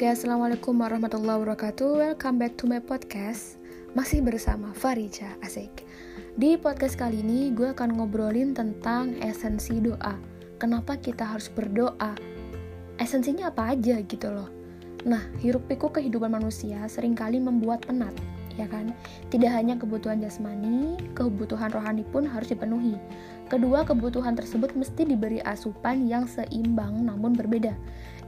Oke, Assalamualaikum warahmatullahi wabarakatuh. Welcome back to my podcast. Masih bersama Farija, asik. Di podcast kali ini gue akan ngobrolin tentang esensi doa. Kenapa kita harus berdoa? Esensinya apa aja gitu loh? Nah, hiruk pikuk kehidupan manusia sering kali membuat penat ya kan? Tidak hanya kebutuhan jasmani, kebutuhan rohani pun harus dipenuhi. Kedua kebutuhan tersebut mesti diberi asupan yang seimbang namun berbeda.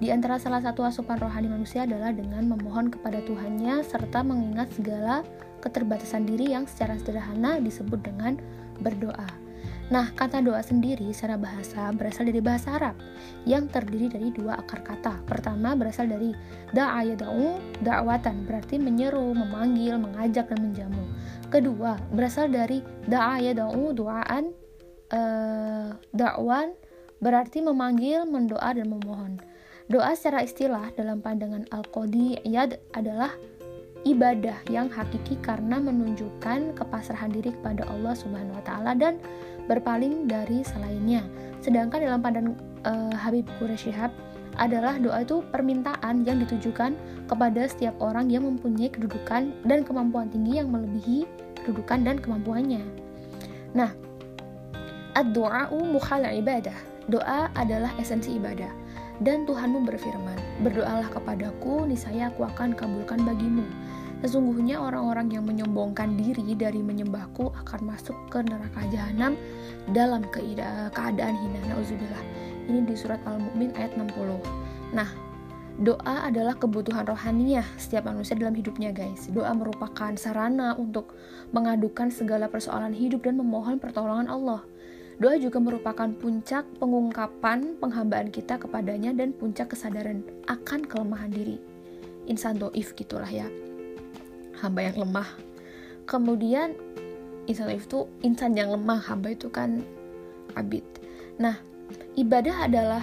Di antara salah satu asupan rohani manusia adalah dengan memohon kepada Tuhannya serta mengingat segala keterbatasan diri yang secara sederhana disebut dengan berdoa. Nah, kata doa sendiri secara bahasa berasal dari bahasa Arab yang terdiri dari dua akar kata. Pertama berasal dari da'a yada'u da'watan, berarti menyeru, memanggil, mengajak dan menjamu. Kedua berasal dari da'a yada'u du'aan uh, dakwan berarti memanggil, mendoa dan memohon. Doa secara istilah dalam pandangan Al-Qadiyad adalah ibadah yang hakiki karena menunjukkan kepasrahan diri kepada Allah Subhanahu wa taala dan berpaling dari selainnya. Sedangkan dalam pandangan uh, Habib Quraisy adalah doa itu permintaan yang ditujukan kepada setiap orang yang mempunyai kedudukan dan kemampuan tinggi yang melebihi kedudukan dan kemampuannya. Nah, ad-du'a'u mukhal ibadah. Doa adalah esensi ibadah. Dan Tuhanmu berfirman, Berdoalah kepadaku, niscaya aku akan kabulkan bagimu. Sesungguhnya orang-orang yang menyombongkan diri dari menyembahku akan masuk ke neraka jahanam dalam keadaan hina. Nauzubillah. Ini di surat Al-Mu'min ayat 60. Nah, doa adalah kebutuhan rohaniah setiap manusia dalam hidupnya, guys. Doa merupakan sarana untuk mengadukan segala persoalan hidup dan memohon pertolongan Allah. Doa juga merupakan puncak pengungkapan penghambaan kita kepadanya dan puncak kesadaran akan kelemahan diri. Insan doif gitulah ya. Hamba yang lemah. Kemudian insan itu insan yang lemah, hamba itu kan abid. Nah, ibadah adalah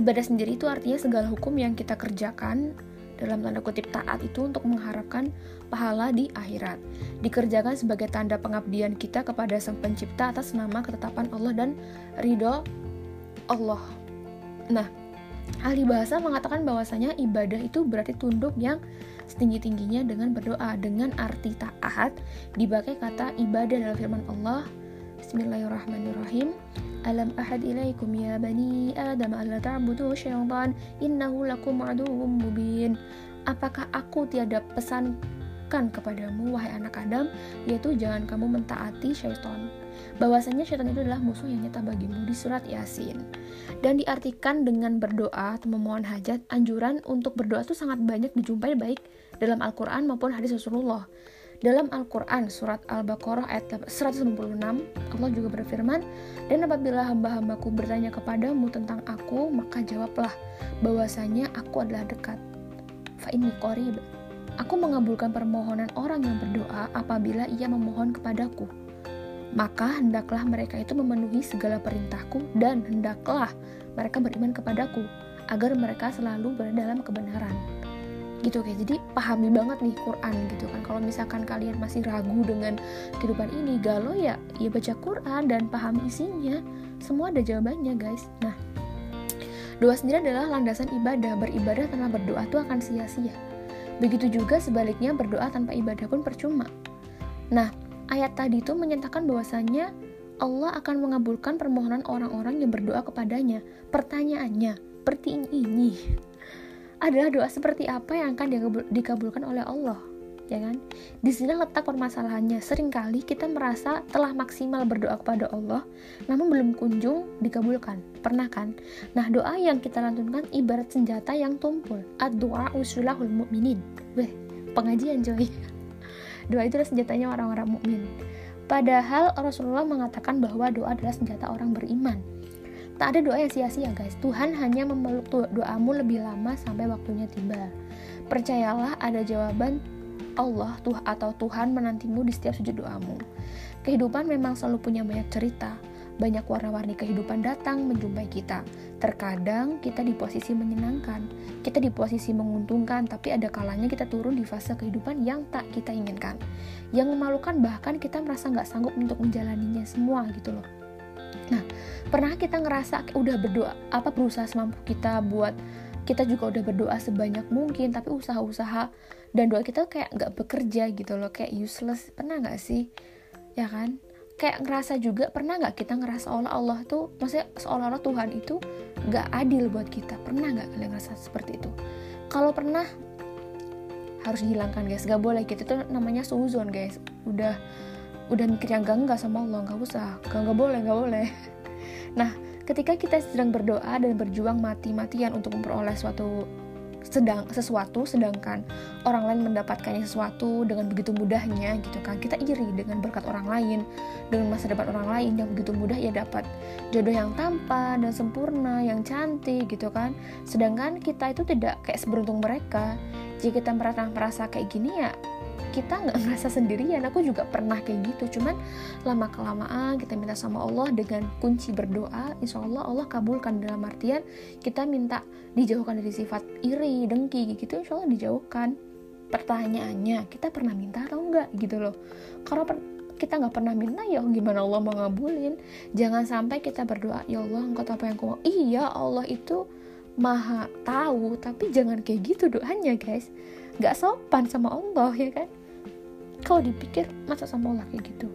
ibadah sendiri itu artinya segala hukum yang kita kerjakan dalam tanda kutip taat itu untuk mengharapkan pahala di akhirat. Dikerjakan sebagai tanda pengabdian kita kepada Sang Pencipta atas nama ketetapan Allah dan ridho Allah. Nah, ahli bahasa mengatakan bahwasanya ibadah itu berarti tunduk yang setinggi-tingginya dengan berdoa dengan arti taat dipakai kata ibadah dalam firman Allah Bismillahirrahmanirrahim Alam ahad ilaikum ya bani Adam alla ta'budu syaitan innahu lakum aduwwum mubin. Apakah aku tiada pesankan kepadamu wahai anak Adam yaitu jangan kamu mentaati syaitan. Bahwasanya syaitan itu adalah musuh yang nyata bagimu di surat Yasin. Dan diartikan dengan berdoa atau memohon hajat, anjuran untuk berdoa itu sangat banyak dijumpai baik dalam Al-Qur'an maupun hadis Rasulullah. Dalam Al-Quran, surat Al-Baqarah ayat 196, Allah juga berfirman, Dan apabila hamba-hambaku bertanya kepadamu tentang aku, maka jawablah bahwasanya aku adalah dekat. Fa'inni qarib. Aku mengabulkan permohonan orang yang berdoa apabila ia memohon kepadaku. Maka hendaklah mereka itu memenuhi segala perintahku dan hendaklah mereka beriman kepadaku agar mereka selalu berada dalam kebenaran. Gitu kayak jadi pahami banget nih Quran gitu kan. Kalau misalkan kalian masih ragu dengan kehidupan ini galau ya ya baca Quran dan pahami isinya. Semua ada jawabannya guys. Nah doa sendiri adalah landasan ibadah. Beribadah tanpa berdoa itu akan sia-sia. Begitu juga sebaliknya berdoa tanpa ibadah pun percuma. Nah ayat tadi itu menyatakan bahwasanya Allah akan mengabulkan permohonan orang-orang yang berdoa kepadanya. Pertanyaannya seperti ini adalah doa seperti apa yang akan dikabulkan oleh Allah? Ya kan? Di sini letak permasalahannya. Seringkali kita merasa telah maksimal berdoa kepada Allah namun belum kunjung dikabulkan. Pernah kan? Nah doa yang kita lantunkan ibarat senjata yang tumpul. Ad-doa usulahul mu'minin. Weh pengajian coy doa itu adalah senjatanya orang-orang mukmin padahal Rasulullah mengatakan bahwa doa adalah senjata orang beriman Tak ada doa yang sia-sia guys. Tuhan hanya memeluk doamu lebih lama sampai waktunya tiba. Percayalah ada jawaban Allah tuh atau Tuhan menantimu di setiap sujud doamu. Kehidupan memang selalu punya banyak cerita. Banyak warna-warni kehidupan datang menjumpai kita. Terkadang kita di posisi menyenangkan, kita di posisi menguntungkan, tapi ada kalanya kita turun di fase kehidupan yang tak kita inginkan. Yang memalukan bahkan kita merasa nggak sanggup untuk menjalaninya semua gitu loh. Nah, pernah kita ngerasa udah berdoa apa berusaha semampu kita buat kita juga udah berdoa sebanyak mungkin tapi usaha-usaha dan doa kita kayak nggak bekerja gitu loh kayak useless pernah nggak sih ya kan kayak ngerasa juga pernah nggak kita ngerasa Allah Allah tuh maksudnya seolah-olah Tuhan itu nggak adil buat kita? Pernah nggak kalian ngerasa seperti itu? Kalau pernah harus dihilangkan guys. Gak boleh. Gitu tuh namanya suzon guys. Udah udah mikir yang gak sama Allah. Nggak usah. Gak nggak boleh nggak boleh. Nah ketika kita sedang berdoa dan berjuang mati-matian untuk memperoleh suatu sedang sesuatu sedangkan orang lain mendapatkannya sesuatu dengan begitu mudahnya gitu kan. Kita iri dengan berkat orang lain dengan masa depan orang lain yang begitu mudah ia dapat. Jodoh yang tampan dan sempurna yang cantik gitu kan. Sedangkan kita itu tidak kayak seberuntung mereka. Jika kita merasa merasa kayak gini ya kita nggak ngerasa sendirian. Aku juga pernah kayak gitu. Cuman lama kelamaan kita minta sama Allah dengan kunci berdoa insya Allah Allah kabulkan. Dalam artian kita minta dijauhkan dari sifat iri dengki gitu insya Allah dijauhkan. Pertanyaannya kita pernah minta atau enggak gitu loh. Kalau kita nggak pernah minta ya gimana Allah mau ngabulin? Jangan sampai kita berdoa ya Allah engkau tahu apa yang aku mau. Iya Allah itu maha tahu tapi jangan kayak gitu doanya guys. Nggak sopan sama Allah ya kan kalau dipikir masa sama Allah kayak gitu?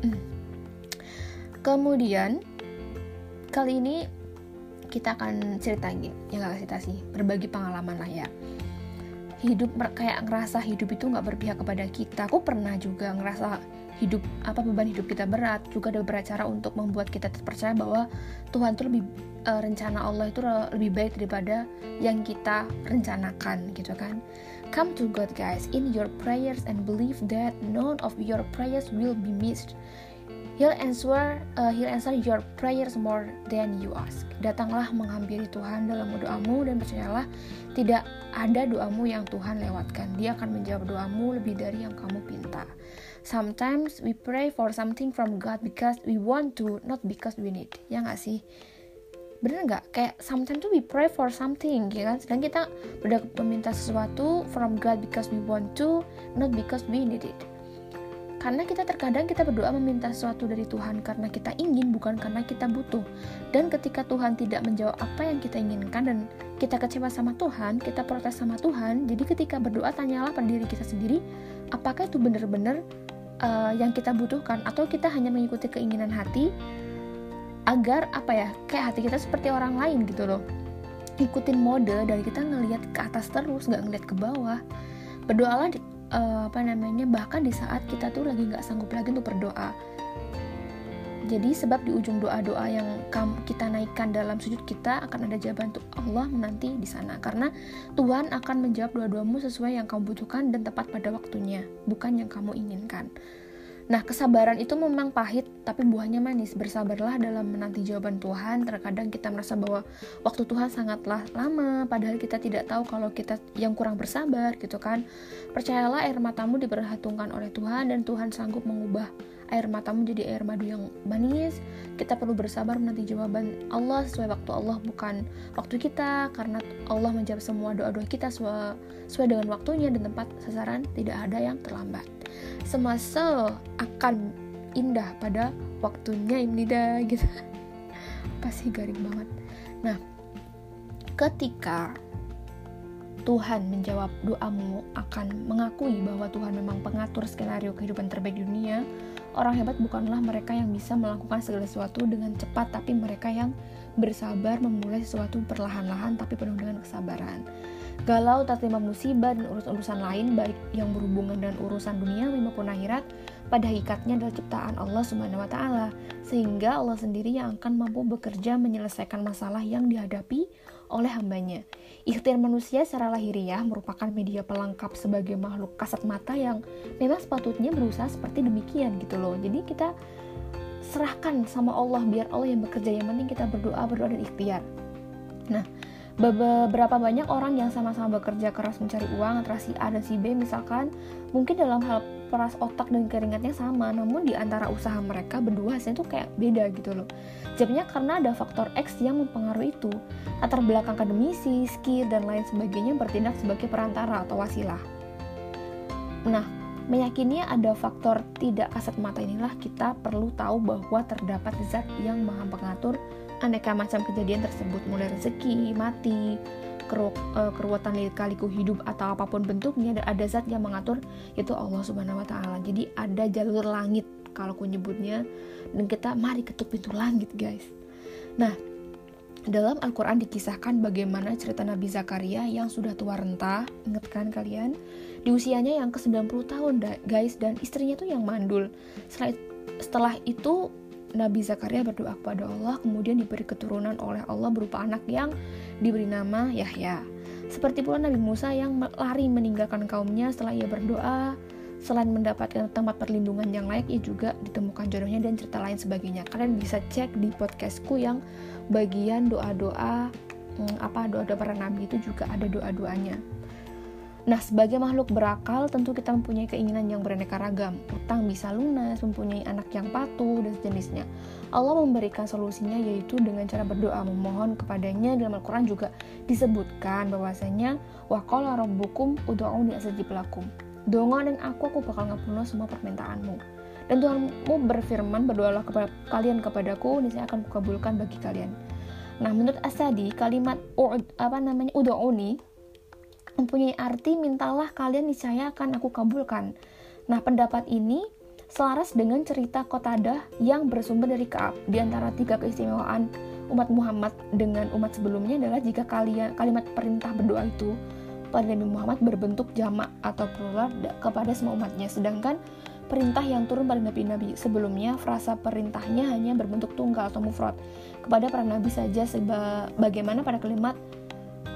Hmm. kemudian kali ini kita akan ceritain ya nggak cerita sih berbagi pengalaman lah ya. Hidup kayak ngerasa hidup itu nggak berpihak kepada kita. Aku pernah juga ngerasa hidup apa beban hidup kita berat. Juga ada beberapa cara untuk membuat kita terpercaya bahwa Tuhan itu lebih uh, rencana Allah itu lebih baik daripada yang kita rencanakan gitu kan Come to God, guys, in your prayers and believe that none of your prayers will be missed. He'll answer, uh, He'll answer your prayers more than you ask. Datanglah menghampiri Tuhan dalam doamu dan percayalah tidak ada doamu yang Tuhan lewatkan. Dia akan menjawab doamu lebih dari yang kamu pinta. Sometimes we pray for something from God because we want to, not because we need. Ya nggak sih? Bener nggak? Kayak sometimes we pray for something ya kan? Sedang kita berdoa meminta sesuatu from God because we want to not because we need it. Karena kita terkadang kita berdoa meminta sesuatu dari Tuhan karena kita ingin bukan karena kita butuh. Dan ketika Tuhan tidak menjawab apa yang kita inginkan dan kita kecewa sama Tuhan kita protes sama Tuhan jadi ketika berdoa tanyalah pada diri kita sendiri apakah itu benar-benar uh, yang kita butuhkan? Atau kita hanya mengikuti keinginan hati agar apa ya kayak hati kita seperti orang lain gitu loh. Ikutin mode dari kita ngelihat ke atas terus nggak ngeliat ke bawah. Berdoalah uh, apa namanya bahkan di saat kita tuh lagi nggak sanggup lagi untuk berdoa. Jadi sebab di ujung doa-doa yang kita naikkan dalam sujud kita akan ada jawaban untuk Allah menanti di sana. Karena Tuhan akan menjawab doa-doamu sesuai yang kamu butuhkan dan tepat pada waktunya bukan yang kamu inginkan Nah, kesabaran itu memang pahit, tapi buahnya manis. Bersabarlah dalam menanti jawaban Tuhan. Terkadang kita merasa bahwa waktu Tuhan sangatlah lama, padahal kita tidak tahu kalau kita yang kurang bersabar, gitu kan. Percayalah air matamu diperhitungkan oleh Tuhan, dan Tuhan sanggup mengubah air matamu jadi air madu yang manis. Kita perlu bersabar menanti jawaban Allah sesuai waktu Allah, bukan waktu kita, karena Allah menjawab semua doa-doa kita sesuai, sesuai dengan waktunya dan tempat sasaran, tidak ada yang terlambat semasa akan indah pada waktunya ini dah gitu. Pasti garing banget. Nah ketika Tuhan menjawab doamu akan mengakui bahwa Tuhan memang pengatur skenario kehidupan terbaik dunia orang hebat bukanlah mereka yang bisa melakukan segala sesuatu dengan cepat tapi mereka yang bersabar memulai sesuatu perlahan-lahan tapi penuh dengan kesabaran galau tertimpa musibah dan urusan-urusan lain baik yang berhubungan dengan urusan dunia maupun akhirat pada hakikatnya adalah ciptaan Allah Subhanahu wa taala sehingga Allah sendiri yang akan mampu bekerja menyelesaikan masalah yang dihadapi oleh hambanya. Ikhtiar manusia secara lahiriah merupakan media pelengkap sebagai makhluk kasat mata yang memang sepatutnya berusaha seperti demikian gitu loh. Jadi kita serahkan sama Allah biar Allah yang bekerja yang penting kita berdoa berdoa dan ikhtiar. Nah, beberapa banyak orang yang sama-sama bekerja keras mencari uang antara si A dan si B misalkan mungkin dalam hal peras otak dan keringatnya sama namun di antara usaha mereka berdua hasilnya tuh kayak beda gitu loh. Jadinya karena ada faktor X yang mempengaruhi itu. Latar belakang akademisi, skill, dan lain sebagainya bertindak sebagai perantara atau wasilah. Nah meyakini ada faktor tidak kasat mata inilah kita perlu tahu bahwa terdapat zat yang maha pengatur aneka macam kejadian tersebut mulai rezeki, mati, uh, keruwetan kaliku hidup atau apa pun bentuknya dan ada zat yang mengatur itu Allah Subhanahu wa taala. Jadi ada jalur langit kalau aku nyebutnya dan kita mari ketuk pintu langit guys. Nah, dalam Al-Quran dikisahkan bagaimana cerita Nabi Zakaria yang sudah tua renta, inget kan kalian? Di usianya yang ke-90 tahun guys, dan istrinya tuh yang mandul. Setelah itu Nabi Zakaria berdoa kepada Allah, kemudian diberi keturunan oleh Allah berupa anak yang diberi nama Yahya. Seperti pula Nabi Musa yang lari meninggalkan kaumnya setelah ia berdoa, selain mendapatkan tempat perlindungan yang layak, ia juga ditemukan jodohnya dan cerita lain sebagainya. Kalian bisa cek di podcastku yang bagian doa-doa hmm, apa doa-doa para nabi itu juga ada doa-doanya. Nah, sebagai makhluk berakal, tentu kita mempunyai keinginan yang beraneka ragam. Utang bisa lunas, mempunyai anak yang patuh, dan sejenisnya. Allah memberikan solusinya yaitu dengan cara berdoa memohon kepadanya dalam Al-Quran juga disebutkan bahwasanya waqala rabbukum ud'uni astajib lakum. Donga dan aku, aku bakal ngabulkan semua permintaanmu. Dan Tuhanmu berfirman, berdoalah kepada kalian kepadaku, ini saya akan kukabulkan bagi kalian. Nah, menurut Asadi, kalimat apa namanya ud'uni mempunyai arti mintalah kalian niscaya akan aku kabulkan. Nah, pendapat ini selaras dengan cerita Kotadah yang bersumber dari Kaab. Di antara tiga keistimewaan umat Muhammad dengan umat sebelumnya adalah jika kalian kalimat perintah berdoa itu pada Nabi Muhammad berbentuk jamak atau plural kepada semua umatnya. Sedangkan perintah yang turun pada nabi-nabi sebelumnya, frasa perintahnya hanya berbentuk tunggal atau mufrad kepada para nabi saja sebagaimana pada kalimat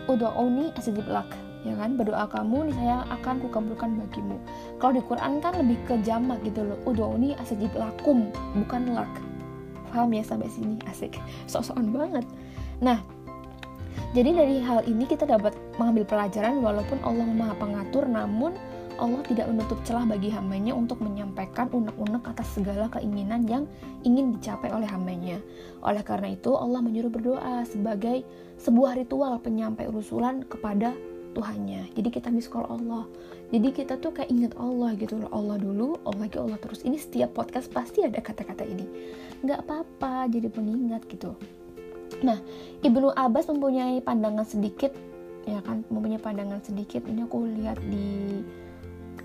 Udu'uni asjib lak ya kan? Berdoa kamu nih saya akan kukabulkan bagimu. Kalau di Quran kan lebih ke jamak gitu loh. Ini asajib lakum bukan lak. Paham ya sampai sini? Asik. Sok-sokan banget. Nah jadi dari hal ini kita dapat mengambil pelajaran walaupun Allah maha pengatur namun Allah tidak menutup celah bagi hambanya untuk menyampaikan unek-unek atas segala keinginan yang ingin dicapai oleh hambanya. Oleh karena itu, Allah menyuruh berdoa sebagai sebuah ritual penyampai urusulan kepada Tuhannya. Jadi kita miss call Allah. Jadi kita tuh kayak inget Allah gitu loh. Allah dulu Allah lagi Allah terus. Ini setiap podcast pasti ada kata-kata ini. Nggak apa-apa jadi pengingat gitu. Nah Ibnu Abbas mempunyai pandangan sedikit ya kan? Mempunyai pandangan sedikit. Ini aku lihat di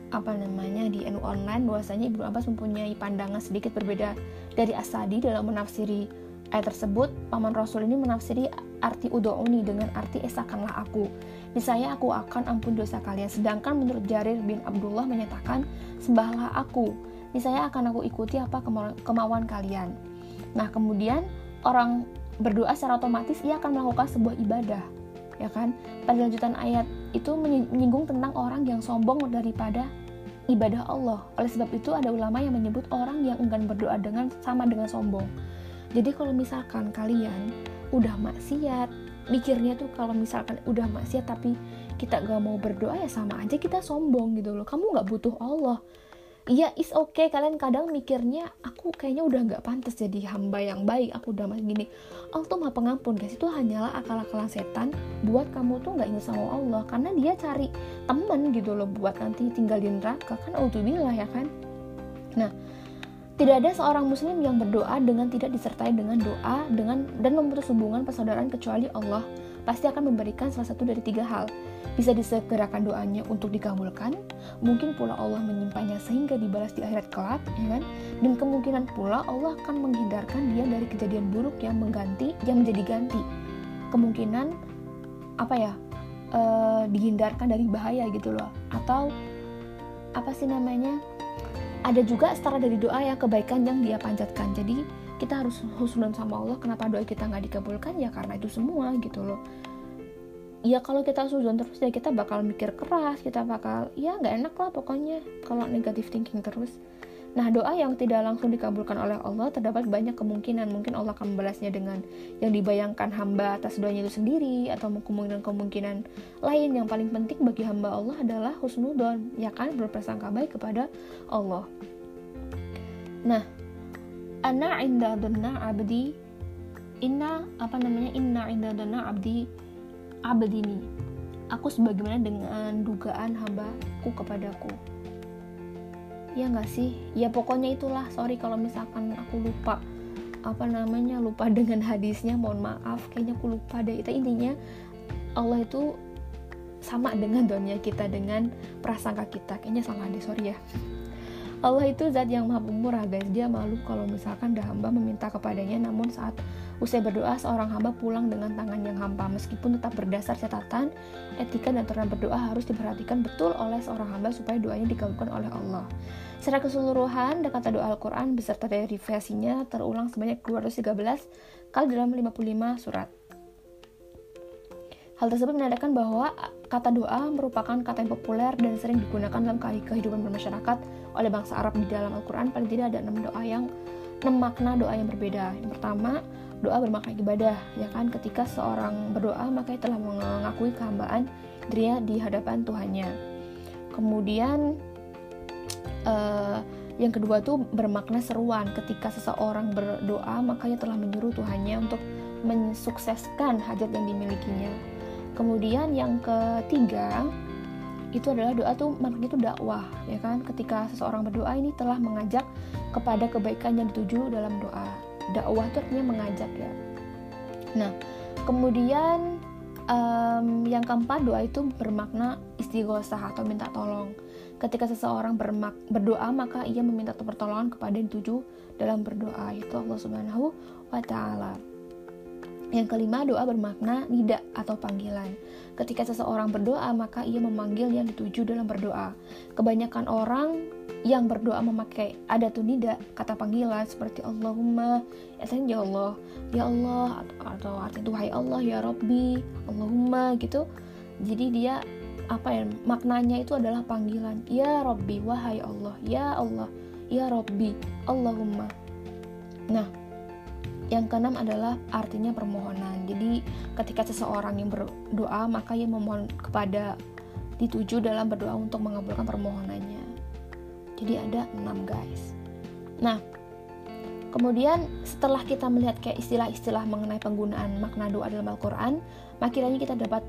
apa namanya di NU online bahwasanya Ibnu Abbas mempunyai pandangan sedikit berbeda dari Asadi dalam menafsiri ayat tersebut. Paman Rasul ini menafsiri arti udo'uni dengan arti esakanlah aku Niscaya aku akan ampun dosa kalian. Sedangkan menurut Jarir bin Abdullah menyatakan, sembahlah aku. Niscaya akan aku ikuti apa kemauan kalian. Nah, kemudian orang berdoa secara otomatis ia akan melakukan sebuah ibadah. Ya kan? Pada lanjutan ayat itu menyinggung tentang orang yang sombong daripada ibadah Allah. Oleh sebab itu ada ulama yang menyebut orang yang enggan berdoa dengan sama dengan sombong. Jadi kalau misalkan kalian udah maksiat, mikirnya tuh kalau misalkan udah maksiat tapi kita gak mau berdoa ya sama aja kita sombong gitu loh kamu gak butuh Allah Iya, is okay. Kalian kadang mikirnya, aku kayaknya udah gak pantas jadi hamba yang baik. Aku udah masih gini. Allah tuh maha pengampun, guys. Itu hanyalah akal-akalan setan buat kamu tuh gak ingat sama Allah. Karena dia cari temen gitu loh buat nanti tinggal di neraka. Kan auzubillah ya kan. Nah, tidak ada seorang muslim yang berdoa dengan tidak disertai dengan doa dengan dan memutus hubungan persaudaraan kecuali Allah pasti akan memberikan salah satu dari tiga hal. Bisa disegerakan doanya untuk dikabulkan, mungkin pula Allah menyimpannya sehingga dibalas di akhirat kelak, ya kan? Dan kemungkinan pula Allah akan menghindarkan dia dari kejadian buruk yang mengganti, yang menjadi ganti. Kemungkinan apa ya? E, dihindarkan dari bahaya gitu loh. Atau apa sih namanya? Ada juga setara dari doa yang kebaikan yang dia panjatkan. Jadi kita harus husnul sama Allah. Kenapa doa kita nggak dikabulkan? Ya karena itu semua gitu loh. Ya kalau kita suzon terus ya kita bakal mikir keras. Kita bakal ya nggak enak lah pokoknya kalau negatif thinking terus Nah, doa yang tidak langsung dikabulkan oleh Allah terdapat banyak kemungkinan. Mungkin Allah akan membalasnya dengan yang dibayangkan hamba atas doanya itu sendiri atau kemungkinan-kemungkinan lain. Yang paling penting bagi hamba Allah adalah husnudon, ya kan? Berprasangka baik kepada Allah. Nah, ana inda abdi. Inna apa namanya? Inna inda abdi abdini aku sebagaimana dengan dugaan hambaku kepadaku ya nggak sih? Ya pokoknya itulah. Sorry kalau misalkan aku lupa apa namanya lupa dengan hadisnya. Mohon maaf kayaknya aku lupa deh. Itu intinya Allah itu sama dengan dunia kita dengan prasangka kita. Kayaknya salah deh sorry ya. Allah itu zat yang maha pemurah guys. Dia malu kalau misalkan dah hamba meminta kepadanya. Namun saat usai berdoa seorang hamba pulang dengan tangan yang hampa. Meskipun tetap berdasar catatan etika dan aturan berdoa harus diperhatikan betul oleh seorang hamba supaya doanya dikabulkan oleh Allah secara keseluruhan kata doa Al-Quran beserta derivasinya terulang sebanyak 213 kali dalam 55 surat Hal tersebut menandakan bahwa kata doa merupakan kata yang populer dan sering digunakan dalam kehidupan bermasyarakat oleh bangsa Arab di dalam Al-Quran. Paling tidak ada enam doa yang enam makna doa yang berbeda. Yang pertama, doa bermakna ibadah, ya kan? Ketika seorang berdoa, maka telah mengakui kehambaan dia di hadapan Tuhannya. Kemudian, uh, yang kedua tuh bermakna seruan. Ketika seseorang berdoa, maka ia telah menyuruh Tuhannya untuk mensukseskan hajat yang dimilikinya. Kemudian yang ketiga itu adalah doa tuh maknanya itu dakwah ya kan? Ketika seseorang berdoa ini telah mengajak kepada kebaikan yang dituju dalam doa. Dakwah itu artinya mengajak ya. Nah kemudian um, yang keempat doa itu bermakna istighosah atau minta tolong ketika seseorang bermak berdoa maka ia meminta pertolongan kepada yang dituju dalam berdoa itu Allah Subhanahu wa taala yang kelima, doa bermakna nida atau panggilan. Ketika seseorang berdoa, maka ia memanggil yang dituju dalam berdoa. Kebanyakan orang yang berdoa memakai ada tuh nida, kata panggilan seperti Allahumma, ya ya Allah, ya Allah, atau, arti Tuhan Allah, ya Robbi, Allahumma gitu. Jadi dia apa ya maknanya itu adalah panggilan ya Robbi wahai Allah ya Allah ya Robbi Allahumma nah yang keenam adalah artinya permohonan. Jadi ketika seseorang yang berdoa maka ia memohon kepada dituju dalam berdoa untuk mengabulkan permohonannya. Jadi ada enam guys. Nah, kemudian setelah kita melihat kayak istilah-istilah mengenai penggunaan makna doa dalam Al-Quran, makanya kita dapat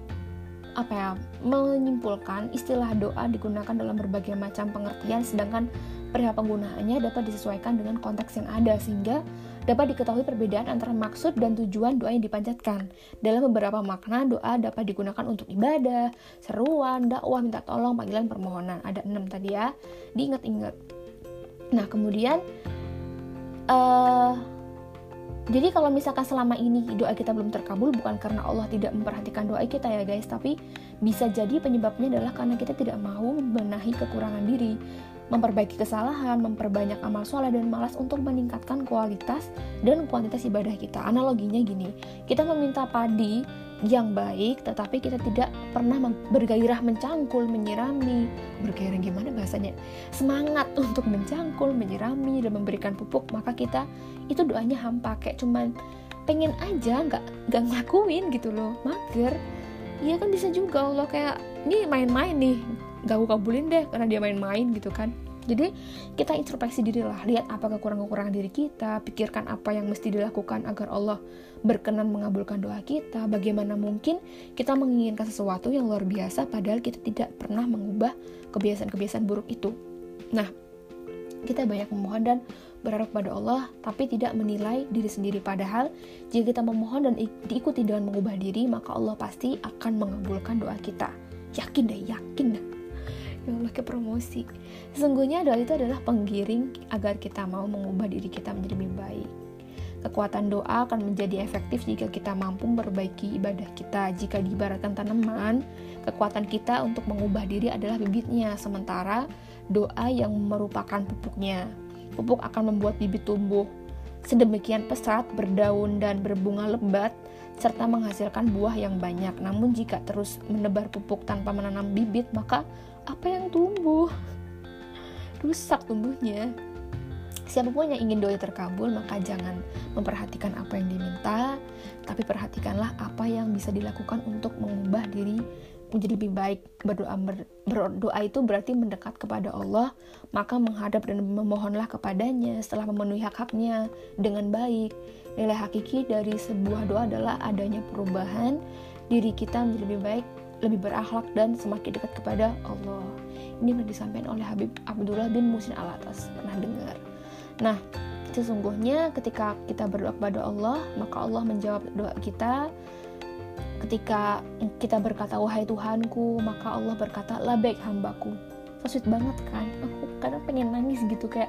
apa ya menyimpulkan istilah doa digunakan dalam berbagai macam pengertian sedangkan perihal penggunaannya dapat disesuaikan dengan konteks yang ada sehingga dapat diketahui perbedaan antara maksud dan tujuan doa yang dipanjatkan. Dalam beberapa makna, doa dapat digunakan untuk ibadah, seruan, dakwah, minta tolong, panggilan, permohonan. Ada enam tadi ya, diingat-ingat. Nah, kemudian, uh, jadi kalau misalkan selama ini doa kita belum terkabul bukan karena Allah tidak memperhatikan doa kita ya guys, tapi bisa jadi penyebabnya adalah karena kita tidak mau membenahi kekurangan diri memperbaiki kesalahan, memperbanyak amal soleh dan malas untuk meningkatkan kualitas dan kuantitas ibadah kita. Analoginya gini, kita meminta padi yang baik, tetapi kita tidak pernah bergairah mencangkul, menyirami, bergairah gimana bahasanya? Semangat untuk mencangkul, menyirami dan memberikan pupuk, maka kita itu doanya hampa. Kayak cuman pengen aja nggak nggak ngelakuin gitu loh, mager. Iya kan bisa juga Allah kayak ini main-main nih. Gak aku kabulin deh karena dia main-main gitu kan jadi kita introspeksi diri lah lihat apa kekurangan-kekurangan diri kita pikirkan apa yang mesti dilakukan agar Allah berkenan mengabulkan doa kita. Bagaimana mungkin kita menginginkan sesuatu yang luar biasa padahal kita tidak pernah mengubah kebiasaan-kebiasaan buruk itu. Nah kita banyak memohon dan berharap pada Allah tapi tidak menilai diri sendiri. Padahal jika kita memohon dan diikuti dengan mengubah diri maka Allah pasti akan mengabulkan doa kita. Yakin deh yakin deh ya Allah ke promosi sesungguhnya doa itu adalah penggiring agar kita mau mengubah diri kita menjadi lebih baik Kekuatan doa akan menjadi efektif jika kita mampu memperbaiki ibadah kita. Jika diibaratkan tanaman, kekuatan kita untuk mengubah diri adalah bibitnya, sementara doa yang merupakan pupuknya. Pupuk akan membuat bibit tumbuh sedemikian pesat, berdaun dan berbunga lebat, serta menghasilkan buah yang banyak. Namun jika terus menebar pupuk tanpa menanam bibit, maka apa yang tumbuh? Rusak tumbuhnya. Siapa pun yang ingin doa terkabul maka jangan memperhatikan apa yang diminta tapi perhatikanlah apa yang bisa dilakukan untuk mengubah diri menjadi lebih baik. Berdoa berdoa itu berarti mendekat kepada Allah maka menghadap dan memohonlah kepadanya setelah memenuhi hak-haknya dengan baik. Nilai hakiki dari sebuah doa adalah adanya perubahan diri kita menjadi lebih baik lebih berakhlak dan semakin dekat kepada Allah. Ini pernah disampaikan oleh Habib Abdullah bin Musin Alatas. Pernah dengar? Nah, sesungguhnya ketika kita berdoa kepada Allah, maka Allah menjawab doa kita ketika kita berkata wahai Tuhanku maka Allah berkata labek hambaku so banget kan aku kadang pengen nangis gitu kayak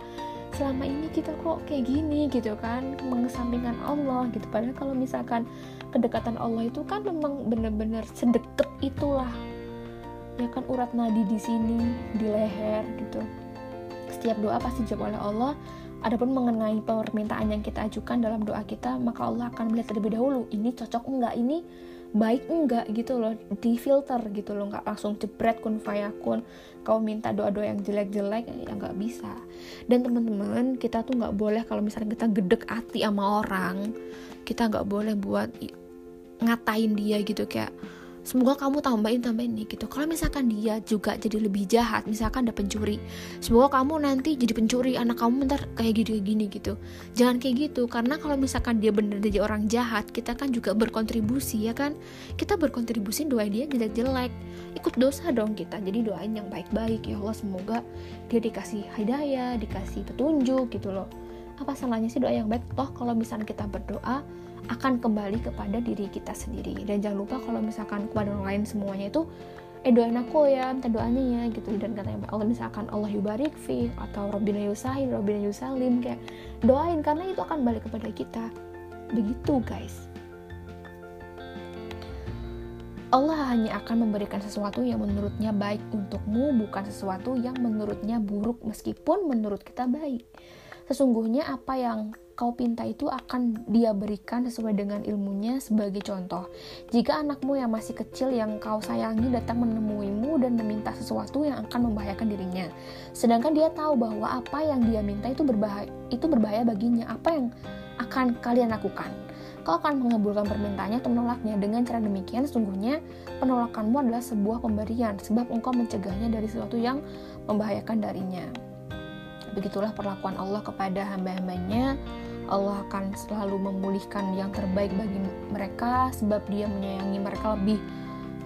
selama ini kita kok kayak gini gitu kan mengesampingkan Allah gitu padahal kalau misalkan kedekatan Allah itu kan memang bener-bener sedekat itulah ya kan urat nadi di sini di leher gitu setiap doa pasti dijawab oleh Allah Adapun mengenai permintaan yang kita ajukan dalam doa kita, maka Allah akan melihat terlebih dahulu ini cocok enggak, ini baik enggak gitu loh, di filter gitu loh, nggak langsung jebret kun fayakun. Kau minta doa-doa yang jelek-jelek ya nggak bisa. Dan teman-teman kita tuh nggak boleh kalau misalnya kita gedek hati sama orang, kita nggak boleh buat ngatain dia gitu kayak semoga kamu tambahin tambahin nih gitu. Kalau misalkan dia juga jadi lebih jahat misalkan ada pencuri semoga kamu nanti jadi pencuri anak kamu ntar kayak gini gini gitu. Jangan kayak gitu karena kalau misalkan dia bener jadi orang jahat kita kan juga berkontribusi ya kan? Kita berkontribusi doa dia jelek jelek ikut dosa dong kita jadi doain yang baik baik ya Allah semoga dia dikasih hidayah dikasih petunjuk gitu loh. Apa salahnya sih doa yang baik? Toh kalau misalnya kita berdoa akan kembali kepada diri kita sendiri. Dan jangan lupa kalau misalkan kepada orang lain semuanya itu eh doain aku ya minta doanya ya gitu. Dan katanya Allah misalkan Allah yubarik fi atau Robbina yusahil Robbina yusalim kayak doain karena itu akan balik kepada kita. Begitu guys. Allah hanya akan memberikan sesuatu yang menurutnya baik untukmu bukan sesuatu yang menurutnya buruk meskipun menurut kita baik. Sesungguhnya apa yang kau pinta itu akan dia berikan sesuai dengan ilmunya sebagai contoh. Jika anakmu yang masih kecil yang kau sayangi datang menemuimu dan meminta sesuatu yang akan membahayakan dirinya, sedangkan dia tahu bahwa apa yang dia minta itu berbahaya, itu berbahaya baginya, apa yang akan kalian lakukan? Kau akan mengabulkan permintaannya atau menolaknya. Dengan cara demikian, sesungguhnya penolakanmu adalah sebuah pemberian, sebab engkau mencegahnya dari sesuatu yang membahayakan darinya. Begitulah perlakuan Allah kepada hamba-hambanya Allah akan selalu memulihkan yang terbaik bagi mereka sebab dia menyayangi mereka lebih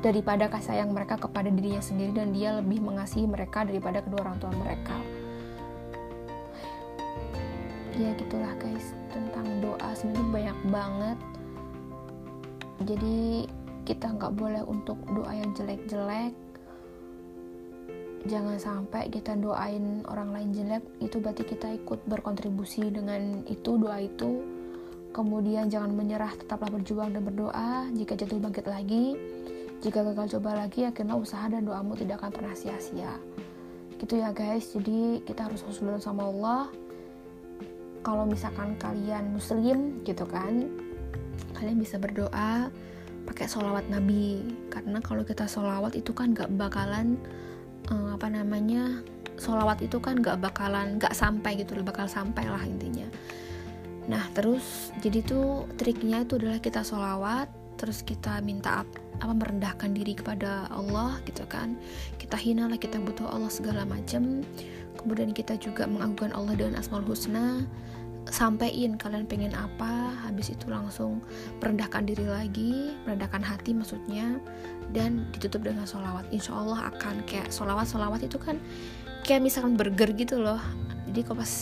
daripada kasih sayang mereka kepada dirinya sendiri dan dia lebih mengasihi mereka daripada kedua orang tua mereka. Ya gitulah guys tentang doa. Sebenarnya banyak banget. Jadi kita nggak boleh untuk doa yang jelek-jelek jangan sampai kita doain orang lain jelek itu berarti kita ikut berkontribusi dengan itu doa itu. Kemudian jangan menyerah tetaplah berjuang dan berdoa. Jika jatuh bangkit lagi. Jika gagal coba lagi. Yakinlah usaha dan doamu tidak akan pernah sia-sia. Gitu ya guys. Jadi kita harus husnul sama Allah. Kalau misalkan kalian muslim gitu kan kalian bisa berdoa pakai sholawat nabi. Karena kalau kita sholawat itu kan gak bakalan uh, apa namanya solawat itu kan gak bakalan gak sampai gitu loh bakal sampai lah intinya. Nah terus jadi tuh triknya itu adalah kita solawat terus kita minta apa merendahkan diri kepada Allah gitu kan. Kita hina lah kita butuh Allah segala macam. Kemudian kita juga mengagungkan Allah dengan asmaul husna sampaikan kalian pengen apa habis itu langsung merendahkan diri lagi merendahkan hati maksudnya dan ditutup dengan sholawat. Insya Allah akan kayak sholawat sholawat itu kan kayak misalkan burger gitu loh. Jadi kalau pas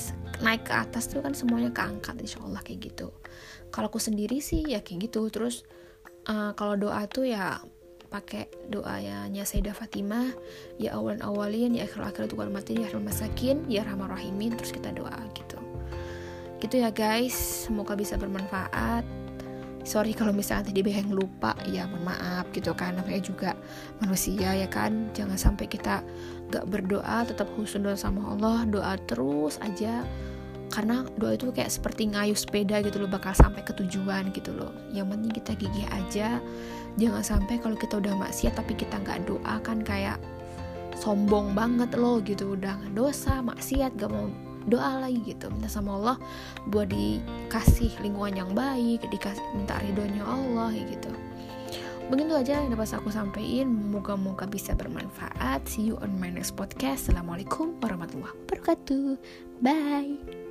naik ke atas tuh kan semuanya keangkat insya Allah kayak gitu. Kalau aku sendiri sih ya kayak gitu. Terus uh, kalau doa tuh ya pakai doanya Sayyidah Fatimah ya awalan awalin ya akhir akhir tukar mati ya masakin ya rahman rahimin terus kita doa gitu gitu ya guys. Semoga bisa bermanfaat. Sorry kalau misalnya tadi yang lupa. Ya mohon maaf gitu kan. Namanya juga manusia ya kan. Jangan sampai kita gak berdoa tetap husnul sama Allah. Doa terus aja. Karena doa itu kayak seperti ngayuh sepeda gitu loh bakal sampai ke tujuan gitu loh. Yang penting kita gigih aja. Jangan sampai kalau kita udah maksiat tapi kita nggak doa kan kayak sombong banget loh gitu. Udah dosa maksiat gak mau doa lagi gitu minta sama Allah buat dikasih lingkungan yang baik dikasih minta ridhonya Allah gitu. Begitu aja yang dapat aku sampaikan. Moga-moga bisa bermanfaat. See you on my next podcast. Assalamualaikum warahmatullahi wabarakatuh. Bye